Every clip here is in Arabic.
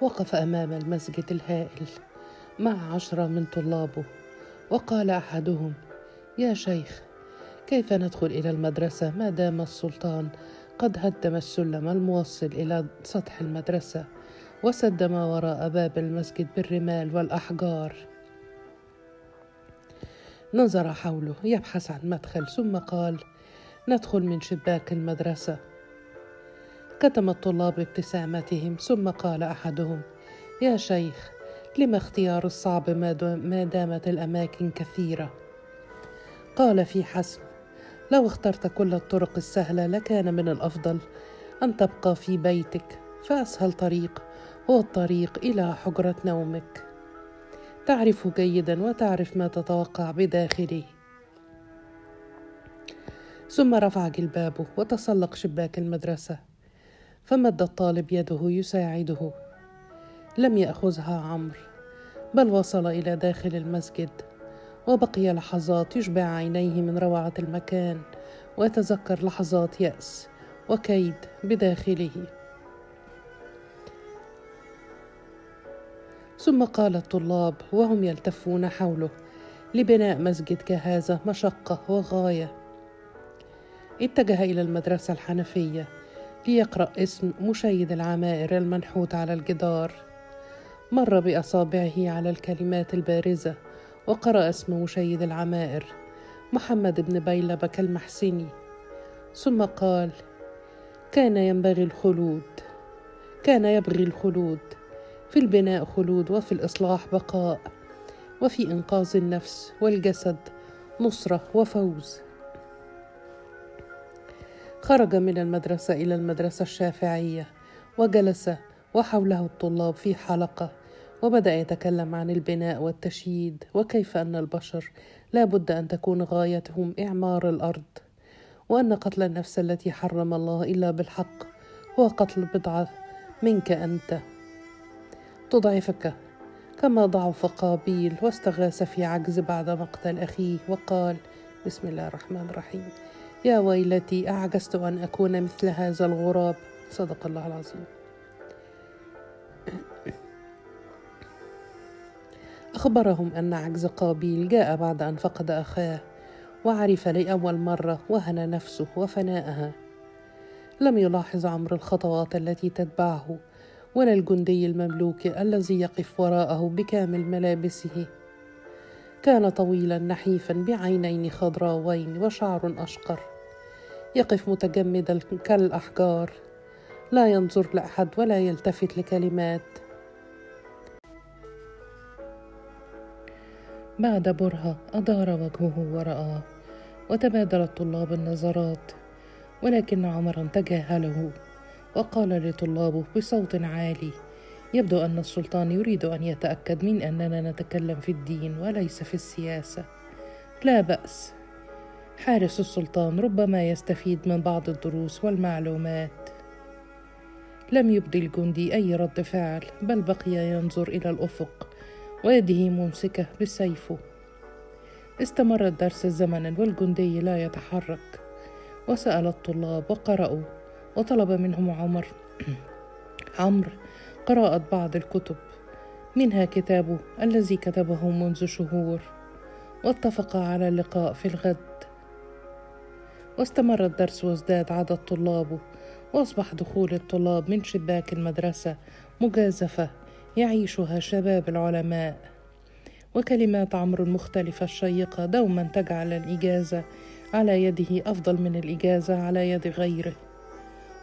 وقف أمام المسجد الهائل مع عشرة من طلابه وقال أحدهم يا شيخ كيف ندخل إلى المدرسة؟ ما دام السلطان قد هدم السلم الموصل إلى سطح المدرسة وسد ما وراء باب المسجد بالرمال والأحجار. نظر حوله يبحث عن مدخل ثم قال ندخل من شباك المدرسة. كتم الطلاب ابتسامتهم ثم قال أحدهم يا شيخ لم اختيار الصعب ما دامت الأماكن كثيرة؟ قال في حسم لو اخترت كل الطرق السهلة لكان من الأفضل أن تبقى في بيتك فأسهل طريق هو الطريق إلى حجرة نومك. تعرف جيدا وتعرف ما تتوقع بداخله. ثم رفع جلبابه وتسلق شباك المدرسة. فمد الطالب يده يساعده. لم يأخذها عمرو بل وصل إلى داخل المسجد وبقي لحظات يشبع عينيه من روعة المكان ويتذكر لحظات يأس وكيد بداخله. ثم قال الطلاب وهم يلتفون حوله لبناء مسجد كهذا مشقة وغاية. اتجه إلى المدرسة الحنفية ليقرا اسم مشيد العمائر المنحوت على الجدار. مر بأصابعه على الكلمات البارزة وقرأ اسم مشيد العمائر محمد بن بيلبك كالمحسني. ثم قال كان ينبغي الخلود كان يبغي الخلود في البناء خلود وفي الإصلاح بقاء وفي إنقاذ النفس والجسد نصرة وفوز. خرج من المدرسة إلى المدرسة الشافعية وجلس وحوله الطلاب في حلقة وبدأ يتكلم عن البناء والتشييد وكيف أن البشر لا بد أن تكون غايتهم إعمار الأرض وأن قتل النفس التي حرم الله إلا بالحق هو قتل بضعة منك أنت. تضعفك كما ضعف قابيل واستغاث في عجز بعد مقتل أخيه وقال بسم الله الرحمن الرحيم. يا ويلتي أعجزت أن أكون مثل هذا الغراب. صدق الله العظيم. أخبرهم أن عجز قابيل جاء بعد أن فقد أخاه وعرف لأول مرة وهن نفسه وفناءها. لم يلاحظ عمرو الخطوات التي تتبعه ولا الجندي المملوكي الذي يقف وراءه بكامل ملابسه. كان طويلا نحيفا بعينين خضراوين وشعر أشقر. يقف متجمدا كالأحجار. لا ينظر لأحد ولا يلتفت لكلمات. بعد برهة أدار وجهه ورآه وتبادل الطلاب النظرات ولكن عمرا تجاهله وقال لطلابه بصوت عالي يبدو أن السلطان يريد أن يتأكد من أننا نتكلم في الدين وليس في السياسة. لا بأس. حارس السلطان ربما يستفيد من بعض الدروس والمعلومات. لم يبدي الجندي أي رد فعل بل بقي ينظر إلى الأفق ويده ممسكة بسيفه استمر الدرس زمنا والجندي لا يتحرك. وسأل الطلاب وقرأوا وطلب منهم عمر. عمرو قراءة بعض الكتب منها كتابه الذي كتبه منذ شهور واتفقا على اللقاء في الغد. واستمر الدرس وازداد عدد طلابه وأصبح دخول الطلاب من شباك المدرسة مجازفة يعيشها شباب العلماء. وكلمات عمرو المختلفة الشيقة دوما تجعل الإجازة على يده أفضل من الإجازة على يد غيره.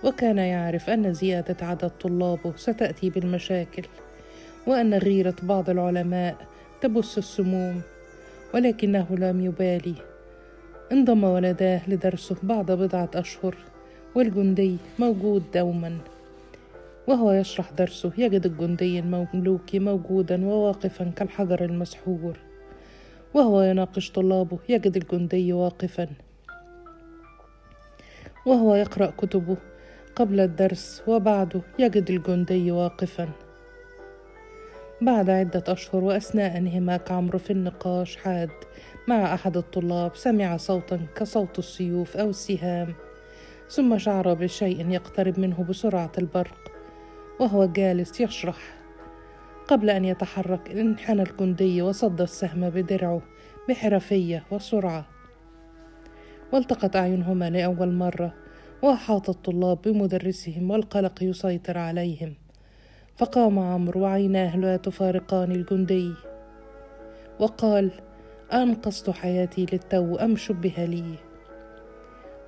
وكان يعرف أن زيادة عدد طلابه ستأتي بالمشاكل وأن غيرة بعض العلماء تبث السموم ولكنه لم يبالي. انضم ولداه لدرسه بعد بضعة أشهر والجندي موجود دوما. وهو يشرح درسه يجد الجندي المملوكي موجودا وواقفا كالحجر المسحور. وهو يناقش طلابه يجد الجندي واقفا. وهو يقرأ كتبه قبل الدرس وبعده يجد الجندي واقفا. بعد عدة أشهر وأثناء انهماك عمرو في النقاش حاد. مع أحد الطلاب سمع صوتا كصوت السيوف أو السهام. ثم شعر بشيء يقترب منه بسرعة البرق وهو جالس يشرح. قبل أن يتحرك انحنى الجندي وصد السهم بدرعه بحرفية وسرعة. والتقت أعينهما لأول مرة. وأحاط الطلاب بمدرسهم والقلق يسيطر عليهم. فقام عمرو وعيناه لا تفارقان الجندي. وقال أنقذت حياتي للتو أم شبه لي؟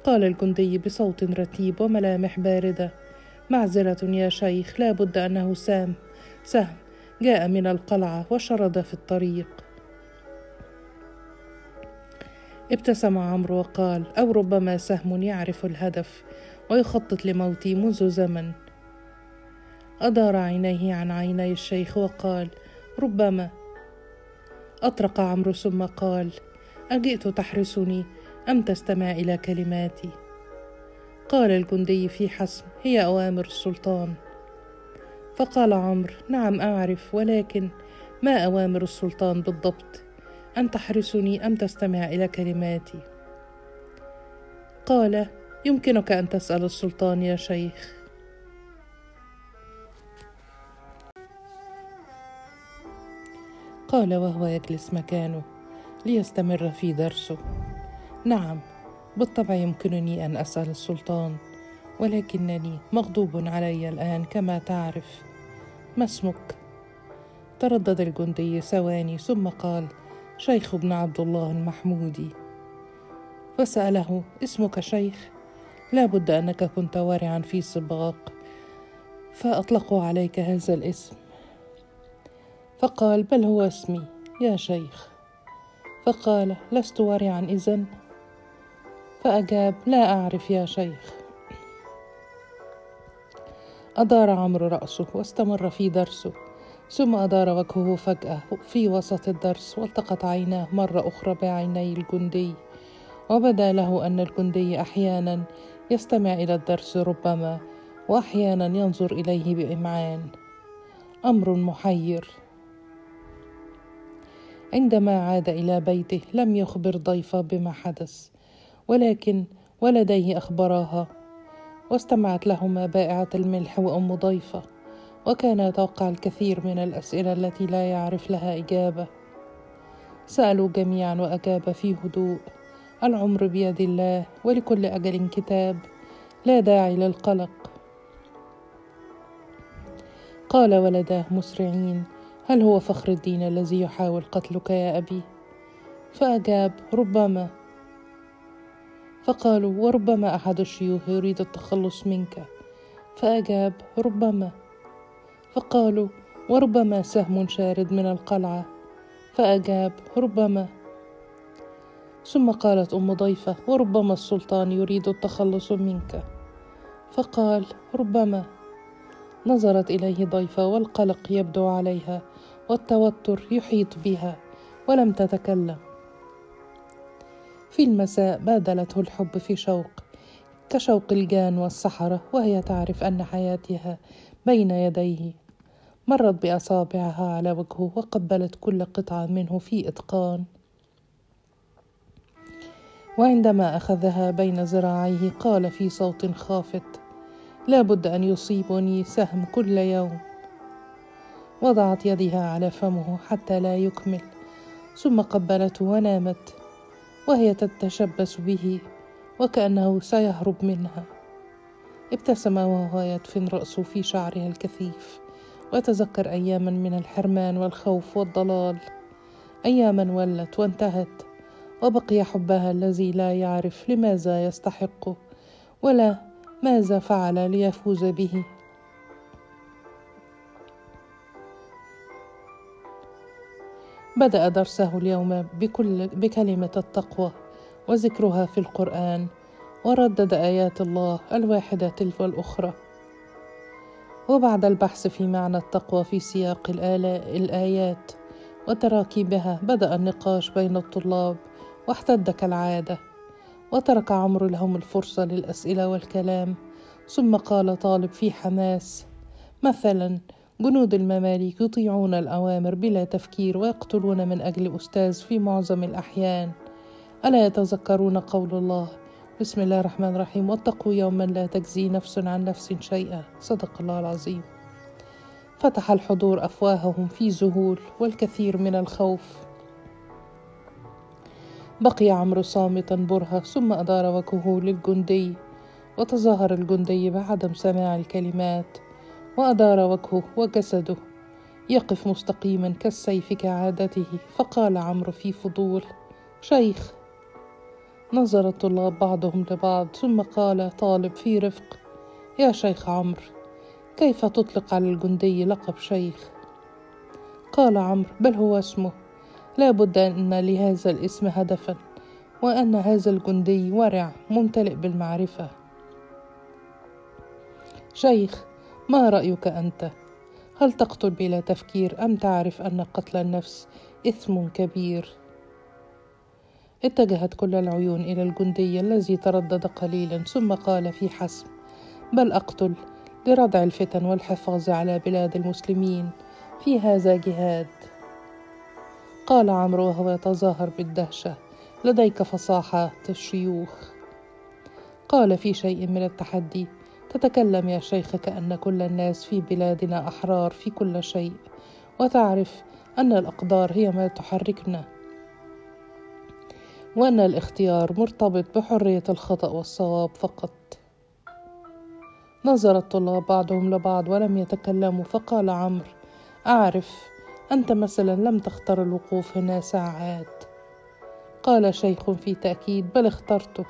قال الجندي بصوت رتيب وملامح باردة معذرة يا شيخ لا بد أنه سام. سهم جاء من القلعة وشرد في الطريق. ابتسم عمرو وقال أو ربما سهم يعرف الهدف. ويخطط لموتي منذ زمن. أدار عينيه عن عيني الشيخ وقال ربما. أطرق عمرو ثم قال أجئت تحرسني أم تستمع إلى كلماتي. قال الجندي في حسم هي أوامر السلطان. فقال عمرو نعم أعرف ولكن ما أوامر السلطان بالضبط؟ أن تحرسني أم تستمع إلى كلماتي. قال يمكنك أن تسأل السلطان يا شيخ. قال وهو يجلس مكانه ليستمر في درسه. نعم بالطبع يمكنني أن أسأل السلطان ولكنني مغضوب علي الآن كما تعرف. ما اسمك؟ تردد الجندي ثواني ثم قال شيخ ابن عبد الله المحمودي. فسأله اسمك شيخ؟ لا بد أنك كنت ورعا في سباق فأطلقوا عليك هذا الاسم. فقال بل هو اسمي يا شيخ. فقال لست ورعا إذن؟ فأجاب لا أعرف يا شيخ. أدار عمرو رأسه واستمر في درسه ثم أدار وجهه فجأة في وسط الدرس والتقت عيناه مرة أخرى بعيني الجندي. وبدا له أن الجندي أحيانا يستمع إلى الدرس ربما وأحيانا ينظر إليه بإمعان. أمر محير. عندما عاد إلى بيته لم يخبر ضيفه بما حدث ولكن ولديه اخبراها واستمعت لهما بائعة الملح وأم ضيفة وكان يتوقع الكثير من الأسئلة التي لا يعرف لها إجابة. سألوا جميعا وأجاب في هدوء. العمر بيد الله ولكل أجل كتاب لا داعي للقلق. قال ولداه مسرعين هل هو فخر الدين الذي يحاول قتلك يا أبي؟ فأجاب ربما. فقالوا وربما أحد الشيوخ يريد التخلص منك. فأجاب ربما. فقالوا وربما سهم شارد من القلعة. فأجاب ربما. ثم قالت أم ضيفة وربما السلطان يريد التخلص منك. فقال ربما. نظرت إليه ضيفة والقلق يبدو عليها والتوتر يحيط بها ولم تتكلم. في المساء بادلته الحب في شوق كشوق الجان والسحرة وهي تعرف أن حياتها بين يديه. مرت بأصابعها على وجهه وقبلت كل قطعة منه في إتقان. وعندما أخذها بين ذراعيه قال في صوت خافت لا بد أن يصيبني سهم كل يوم. وضعت يدها على فمه حتى لا يكمل ثم قبلته ونامت وهي تتشبث به وكأنه سيهرب منها. ابتسم وهو يدفن راسه في شعرها الكثيف وتذكر اياما من الحرمان والخوف والضلال. اياما ولت وانتهت وبقي حبها الذي لا يعرف لماذا يستحقه ولا ماذا فعل ليفوز به. بدأ درسه اليوم بكل بكلمة التقوى وذكرها في القرآن وردد آيات الله الواحدة تلو الأخرى وبعد البحث في معنى التقوى في سياق الآيات وتراكيبها بدأ النقاش بين الطلاب واحتد كالعادة وترك عمرو لهم الفرصة للأسئلة والكلام. ثم قال طالب في حماس مثلا جنود المماليك يطيعون الأوامر بلا تفكير ويقتلون من أجل أستاذ في معظم الأحيان. ألا يتذكرون قول الله؟ بسم الله الرحمن الرحيم. واتقوا يوما لا تجزي نفس عن نفس شيئا. صدق الله العظيم. فتح الحضور أفواههم في ذهول والكثير من الخوف بقي عمرو صامتا برهة ثم أدار وجهه للجندي وتظاهر الجندي بعدم سماع الكلمات وأدار وجهه وجسده يقف مستقيما كالسيف كعادته. فقال عمرو في فضول شيخ نظر الطلاب بعضهم لبعض ثم قال طالب في رفق يا شيخ عمرو كيف تطلق على الجندي لقب شيخ؟ قال عمرو بل هو اسمه لا بد أن لهذا الاسم هدفا وأن هذا الجندي ورع ممتلئ بالمعرفة شيخ ما رأيك أنت؟ هل تقتل بلا تفكير أم تعرف أن قتل النفس إثم كبير؟ اتجهت كل العيون إلى الجندي الذي تردد قليلا ثم قال في حسم بل أقتل لردع الفتن والحفاظ على بلاد المسلمين في هذا جهاد قال عمرو وهو يتظاهر بالدهشة لديك فصاحة الشيوخ. قال في شيء من التحدي تتكلم يا شيخ كأن كل الناس في بلادنا أحرار في كل شيء وتعرف أن الأقدار هي ما تحركنا. وأن الاختيار مرتبط بحرية الخطأ والصواب فقط. نظر الطلاب بعضهم لبعض ولم يتكلموا فقال عمرو أعرف أنت مثلا لم تختر الوقوف هنا ساعات. قال شيخ في تأكيد بل اخترته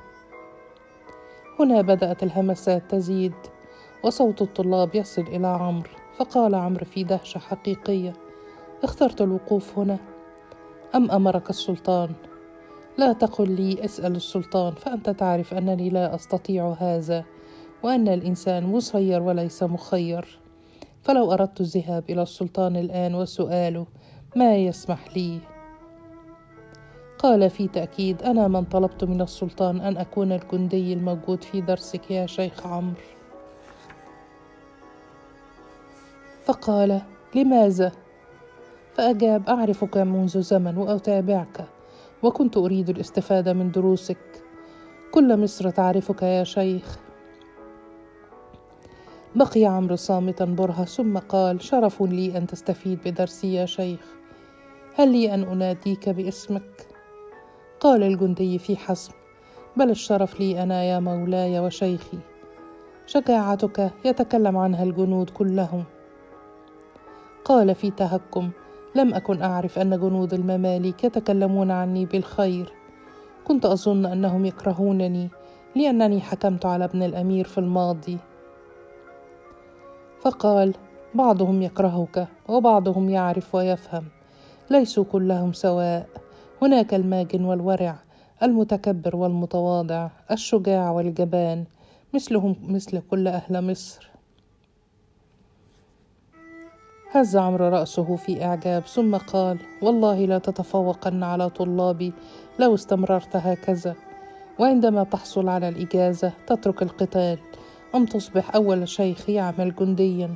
هنا بدأت الهمسات تزيد وصوت الطلاب يصل إلى عمرو فقال عمرو في دهشة حقيقية اخترت الوقوف هنا؟ أم أمرك السلطان؟ لا تقل لي اسأل السلطان فأنت تعرف أنني لا أستطيع هذا وأن الإنسان مسير وليس مخير. فلو أردت الذهاب إلى السلطان الآن وسؤاله ما يسمح لي؟ قال في تأكيد أنا من طلبت من السلطان أن أكون الجندي الموجود في درسك يا شيخ عمرو. فقال لماذا؟ فأجاب أعرفك منذ زمن وأتابعك وكنت أريد الاستفادة من دروسك. كل مصر تعرفك يا شيخ. بقي عمرو صامتا برهة ثم قال شرف لي أن تستفيد بدرسي يا شيخ. هل لي أن أناديك باسمك؟ قال الجندي في حسم بل الشرف لي أنا يا مولاي وشيخي. شجاعتك يتكلم عنها الجنود كلهم. قال في تهكم لم أكن أعرف أن جنود المماليك يتكلمون عني بالخير. كنت أظن أنهم يكرهونني لأنني حكمت على ابن الأمير في الماضي. فقال بعضهم يكرهك وبعضهم يعرف ويفهم. ليسوا كلهم سواء. هناك الماجن والورع المتكبر والمتواضع الشجاع والجبان. مثلهم مثل كل أهل مصر. هز عمرو رأسه في إعجاب ثم قال والله لا تتفوقن على طلابي لو استمررت هكذا. وعندما تحصل على الإجازة تترك القتال. أم تصبح أول شيخ يعمل جنديا.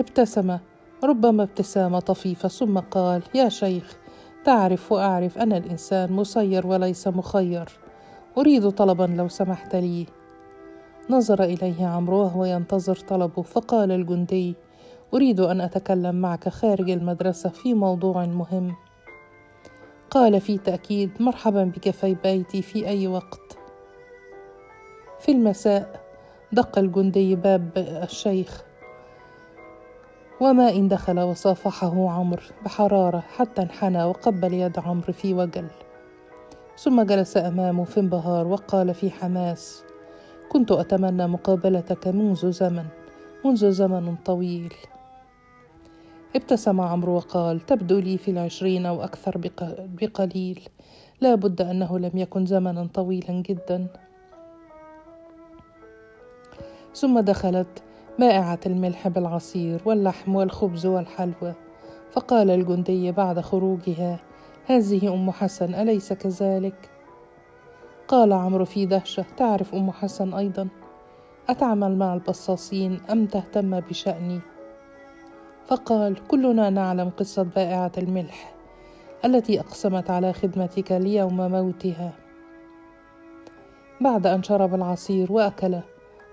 ابتسم ربما ابتسامة طفيفة ثم قال يا شيخ تعرف وأعرف أن الإنسان مسير وليس مخير. أريد طلبا لو سمحت لي. نظر إليه عمرو وهو ينتظر طلبه فقال الجندي أريد أن أتكلم معك خارج المدرسة في موضوع مهم. قال في تأكيد مرحبا بك في بيتي في أي وقت. في المساء دق الجندي باب الشيخ. وما إن دخل وصافحه عمرو بحرارة حتى انحنى وقبل يد عمرو في وجل. ثم جلس أمامه في انبهار وقال في حماس كنت أتمنى مقابلتك منذ زمن منذ زمن طويل. ابتسم عمرو وقال تبدو لي في العشرين أو أكثر بقليل. لا بد أنه لم يكن زمنا طويلا جدا. ثم دخلت بائعة الملح بالعصير واللحم والخبز والحلوى فقال الجندي بعد خروجها هذه أم حسن أليس كذلك؟ قال عمرو في دهشة تعرف أم حسن أيضا أتعمل مع البصاصين أم تهتم بشأني؟ فقال كلنا نعلم قصة بائعة الملح التي أقسمت على خدمتك ليوم موتها بعد أن شرب العصير وأكل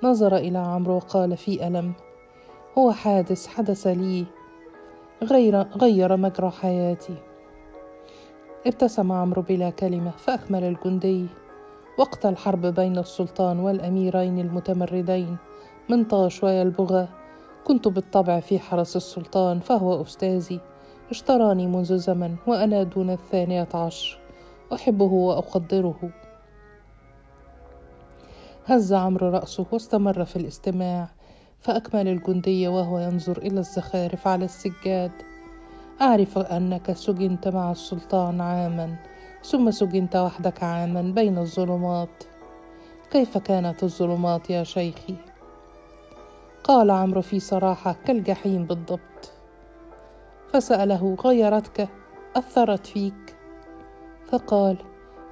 نظر إلى عمرو وقال في ألم هو حادث حدث لي غير, غير مجرى حياتي. ابتسم عمرو بلا كلمة فأكمل الجندي. وقت الحرب بين السلطان والأميرين المتمردين منطاش ويلبغى كنت بالطبع في حرس السلطان فهو أستاذي اشتراني منذ زمن وأنا دون الثانية عشر أحبه وأقدره. هز عمرو رأسه واستمر في الاستماع فأكمل الجندي وهو ينظر إلى الزخارف على السجاد. أعرف أنك سجنت مع السلطان عاما ثم سجنت وحدك عاما بين الظلمات. كيف كانت الظلمات يا شيخي؟ قال عمرو في صراحة كالجحيم بالضبط. فسأله غيرتك؟ أثرت فيك؟ فقال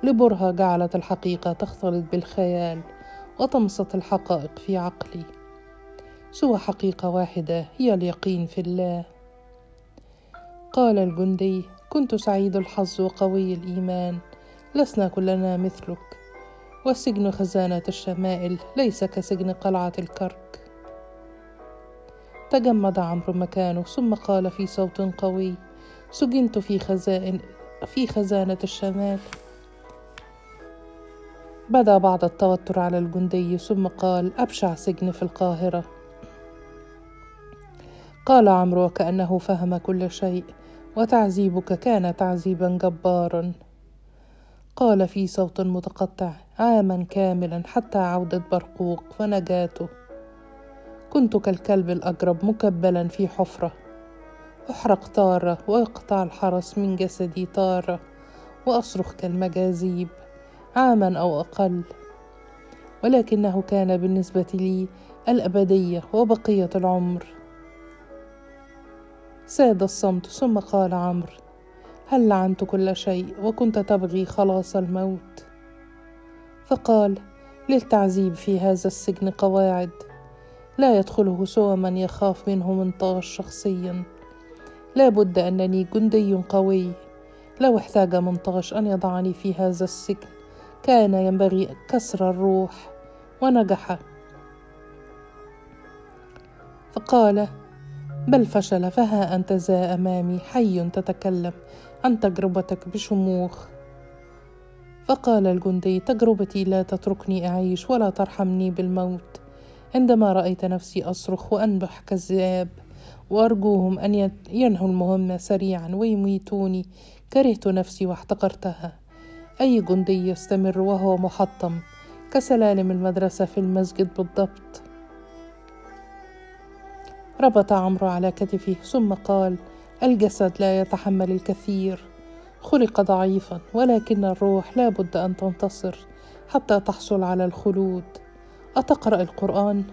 لبرهة جعلت الحقيقة تختلط بالخيال. وتمسط الحقائق في عقلي. سوى حقيقة واحدة هي اليقين في الله. قال الجندي كنت سعيد الحظ وقوي الإيمان. لسنا كلنا مثلك. وسجن خزانة الشمائل ليس كسجن قلعة الكرك. تجمد عمرو مكانه ثم قال في صوت قوي سجنت في خزائن في خزانة الشمال. بدا بعض التوتر على الجندي ثم قال أبشع سجن في القاهرة. قال عمرو وكأنه فهم كل شيء وتعذيبك كان تعذيبا جبارا. قال في صوت متقطع عاما كاملا حتى عودة برقوق ونجاته كنت كالكلب الأجرب مكبلا في حفرة. أحرق تارة ويقطع الحرس من جسدي تارة وأصرخ كالمجاذيب عاما أو أقل. ولكنه كان بالنسبة لي الأبدية وبقية العمر. ساد الصمت ثم قال عمرو هل لعنت كل شيء وكنت تبغي خلاص الموت؟ فقال للتعذيب في هذا السجن قواعد. لا يدخله سوى من يخاف منه منطاش شخصيا. لا بد أنني جندي قوي. لو احتاج منطاش أن يضعني في هذا السجن. كان ينبغي كسر الروح ونجح. فقال بل فشل فها أنت ذا أمامي حي تتكلم عن تجربتك بشموخ. فقال الجندي تجربتي لا تتركني أعيش ولا ترحمني بالموت. عندما رأيت نفسي أصرخ وأنبح كالذئاب وأرجوهم أن ينهوا المهمة سريعا ويميتوني كرهت نفسي واحتقرتها. أي جندي يستمر وهو محطم كسلالم المدرسة في المسجد بالضبط. ربط عمرو على كتفه ثم قال الجسد لا يتحمل الكثير. خلق ضعيفا ولكن الروح لا بد أن تنتصر حتى تحصل على الخلود. أتقرأ القرآن؟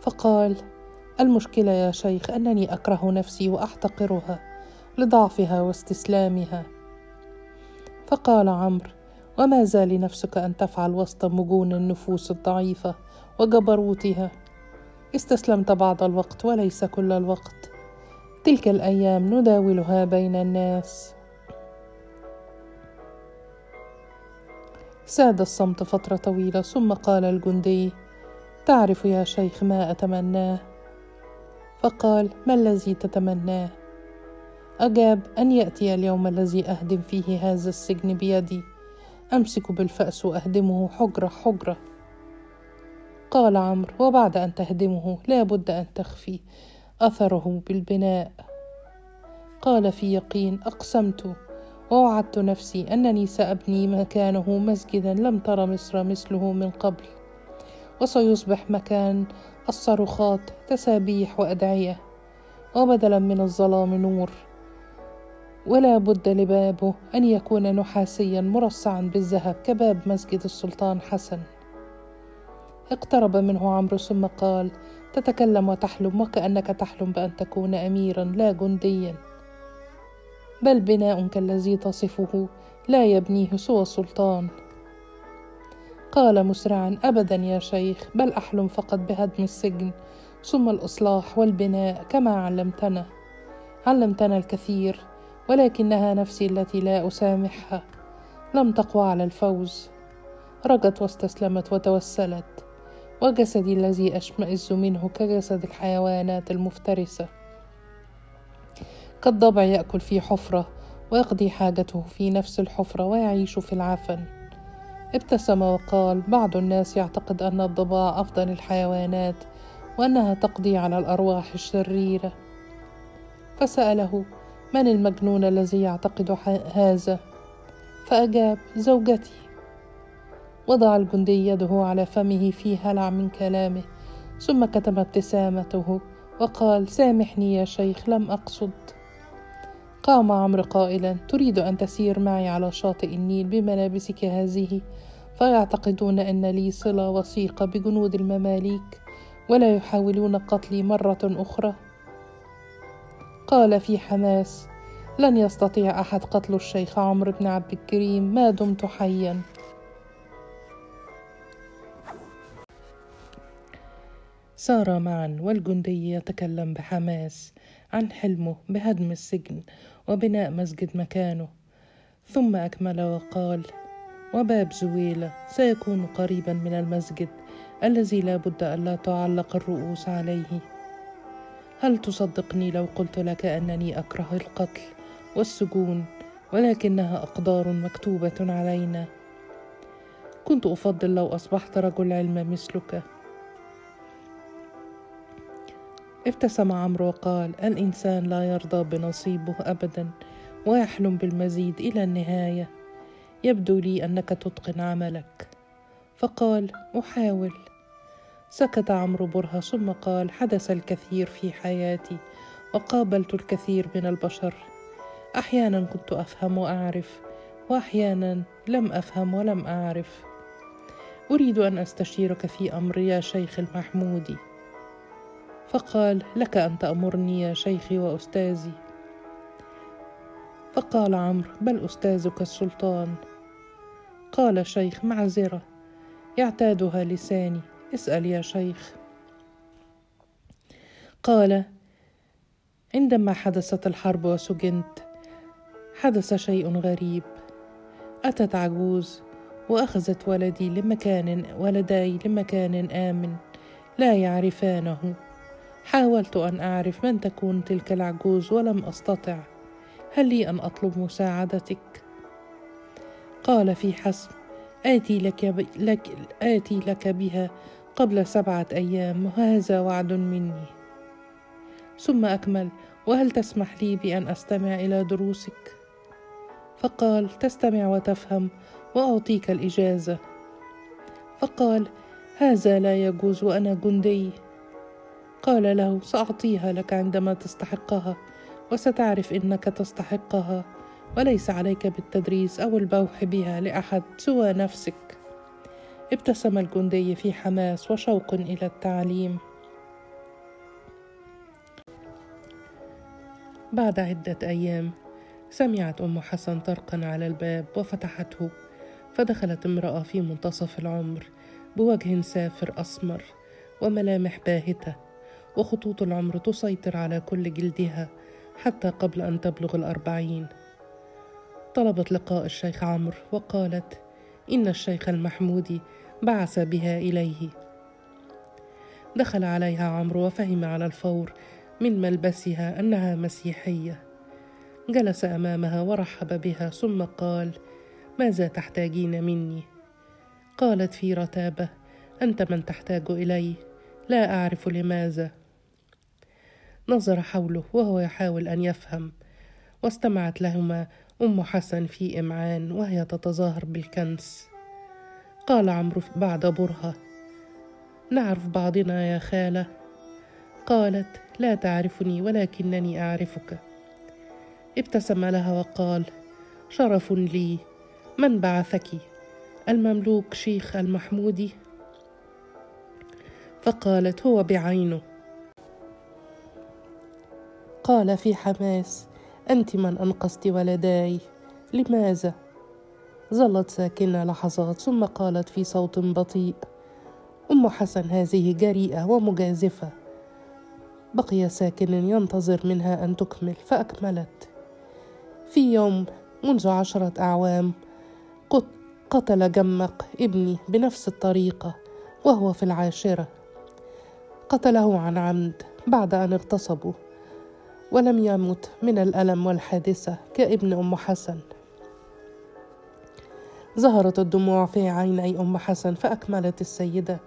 فقال المشكلة يا شيخ أنني أكره نفسي وأحتقرها لضعفها واستسلامها. فقال عمرو وما زال نفسك أن تفعل وسط مجون النفوس الضعيفة وجبروتها. استسلمت بعض الوقت وليس كل الوقت. تلك الأيام نداولها بين الناس. ساد الصمت فترة طويلة ثم قال الجندي تعرف يا شيخ ما أتمناه؟ فقال ما الذي تتمناه؟ أجاب أن يأتي اليوم الذي أهدم فيه هذا السجن بيدي. أمسك بالفأس وأهدمه حجره حجره قال عمرو وبعد أن تهدمه لا بد أن تخفي أثره بالبناء. قال في يقين أقسمت ووعدت نفسي أنني سأبني مكانه مسجدا لم تر مصر مثله من قبل. وسيصبح مكان الصرخات تسابيح وأدعية. وبدلا من الظلام نور. ولا بد لبابه أن يكون نحاسيا مرصعا بالذهب كباب مسجد السلطان حسن. اقترب منه عمرو ثم قال تتكلم وتحلم وكأنك تحلم بأن تكون اميرا لا جنديا. بل بناء كالذي تصفه لا يبنيه سوى السلطان. قال مسرعا ابدا يا شيخ بل أحلم فقط بهدم السجن. ثم الإصلاح والبناء كما علمتنا. علمتنا الكثير. ولكنها نفسي التي لا أسامحها. لم تقوى على الفوز. رجت واستسلمت وتوسلت. وجسدي الذي أشمئز منه كجسد الحيوانات المفترسة. كالضبع يأكل في حفرة ويقضي حاجته في نفس الحفرة ويعيش في العفن. ابتسم وقال بعض الناس يعتقد أن الضباع أفضل الحيوانات وأنها تقضي على الأرواح الشريرة. فسأله من المجنون الذي يعتقد هذا؟ فأجاب زوجتي. وضع الجندي يده على فمه في هلع من كلامه ثم كتم ابتسامته وقال سامحني يا شيخ لم أقصد. قام عمرو قائلا تريد أن تسير معي على شاطئ النيل بملابسك هذه؟ فيعتقدون أن لي صلة وثيقة بجنود المماليك ولا يحاولون قتلي مرة أخرى. قال في حماس لن يستطيع أحد قتل الشيخ عمرو بن عبد الكريم ما دمت حيا. سار معا والجندي يتكلم بحماس عن حلمه بهدم السجن وبناء مسجد مكانه. ثم أكمل وقال وباب زويلة سيكون قريبا من المسجد الذي لا بد ألا تعلق الرؤوس عليه. هل تصدقني لو قلت لك أنني أكره القتل والسجون ولكنها أقدار مكتوبة علينا. كنت أفضل لو أصبحت رجل علم مثلك. ابتسم عمرو وقال الإنسان لا يرضى بنصيبه أبدا ويحلم بالمزيد إلى النهاية. يبدو لي أنك تتقن عملك. فقال أحاول. سكت عمرو برهة ثم قال حدث الكثير في حياتي وقابلت الكثير من البشر. أحيانا كنت أفهم وأعرف وأحيانا لم أفهم ولم أعرف. أريد أن أستشيرك في أمر يا شيخ المحمودي. فقال لك أن تأمرني يا شيخي وأستاذي. فقال عمرو بل أستاذك السلطان. قال الشيخ معذرة يعتادها لساني. اسأل يا شيخ. قال عندما حدثت الحرب وسجنت حدث شيء غريب. أتت عجوز وأخذت ولدي لمكان ولداي لمكان آمن لا يعرفانه. حاولت أن أعرف من تكون تلك العجوز ولم أستطع. هل لي أن أطلب مساعدتك؟ قال في حسم آتي لك, ب... لك آتي لك بها قبل سبعة أيام وهذا وعد مني. ثم أكمل وهل تسمح لي بأن أستمع إلى دروسك؟ فقال تستمع وتفهم وأعطيك الإجازة. فقال هذا لا يجوز وأنا جندي. قال له سأعطيها لك عندما تستحقها وستعرف إنك تستحقها وليس عليك بالتدريس أو البوح بها لأحد سوى نفسك. ابتسم الجندي في حماس وشوق إلى التعليم. بعد عدة أيام سمعت أم حسن طرقا على الباب وفتحته فدخلت امرأة في منتصف العمر بوجه سافر أسمر وملامح باهتة وخطوط العمر تسيطر على كل جلدها حتى قبل أن تبلغ الأربعين. طلبت لقاء الشيخ عمرو وقالت إن الشيخ المحمودي بعث بها إليه. دخل عليها عمرو وفهم على الفور من ملبسها أنها مسيحية. جلس أمامها ورحب بها ثم قال ماذا تحتاجين مني؟ قالت في رتابة أنت من تحتاج إلي لا أعرف لماذا. نظر حوله وهو يحاول أن يفهم واستمعت لهما أم حسن في إمعان وهي تتظاهر بالكنس. قال عمرو بعد برهة نعرف بعضنا يا خالة. قالت لا تعرفني ولكنني أعرفك. ابتسم لها وقال شرف لي من بعثك؟ المملوك شيخ المحمودي فقالت هو بعينه. قال في حماس أنت من أنقذت ولداي لماذا؟ ظلت ساكنة لحظات ثم قالت في صوت بطيء أم حسن هذه جريئة ومجازفة. بقي ساكن ينتظر منها أن تكمل. فأكملت. في يوم منذ عشرة أعوام قتل جمق ابني بنفس الطريقة وهو في العاشرة. قتله عن عمد بعد أن اغتصبوا. ولم يمت من الألم والحادثة كابن أم حسن. ظهرت الدموع في عيني أم حسن فأكملت السيدة.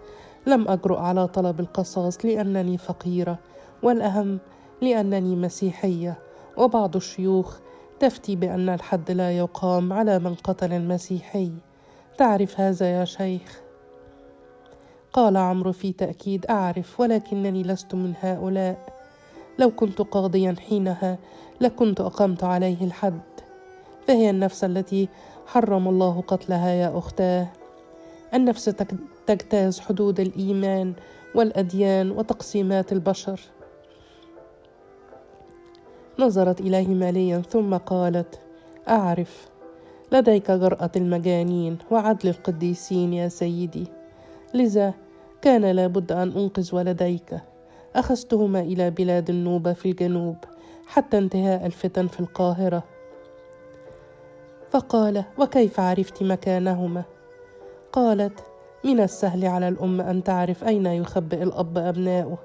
لم أجرؤ على طلب القصاص لأنني فقيرة والأهم لأنني مسيحية. وبعض الشيوخ تفتي بأن الحد لا يقام على من قتل المسيحي. تعرف هذا يا شيخ؟ قال عمرو في تأكيد أعرف ولكنني لست من هؤلاء. لو كنت قاضيا حينها لكنت أقمت عليه الحد فهي النفس التي حرم الله قتلها يا أختاه. النفس تجتاز حدود الإيمان والأديان وتقسيمات البشر. نظرت إليه ماليا ثم قالت أعرف لديك جرأة المجانين وعدل القديسين يا سيدي لذا كان لابد أن أنقذ ولديك. أخذتهما إلى بلاد النوبة في الجنوب حتى انتهاء الفتن في القاهرة. فقال وكيف عرفت مكانهما؟ قالت من السهل على الأم أن تعرف أين يخبئ الأب أبناؤه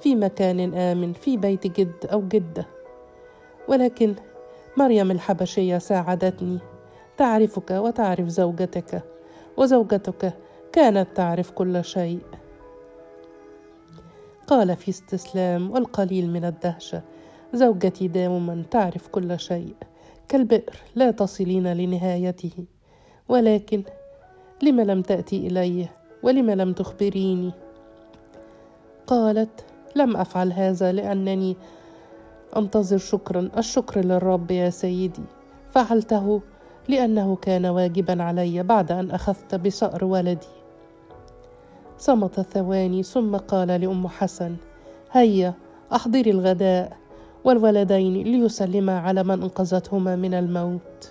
في مكان آمن في بيت جد أو جدة. ولكن مريم الحبشية ساعدتني تعرفك وتعرف زوجتك وزوجتك كانت تعرف كل شيء. قال في استسلام والقليل من الدهشة زوجتي دائما تعرف كل شيء كالبئر لا تصلين لنهايته. ولكن لم لم تأتي إليه؟ ولم لم تخبريني؟ قالت لم أفعل هذا لأنني أنتظر شكرا الشكر للرب يا سيدي. فعلته لأنه كان واجبا علي بعد أن أخذت بصأر ولدي. صمت ثواني ثم قال لأم حسن هيا أحضري الغداء والولدين ليسلما على من أنقذتهما من الموت.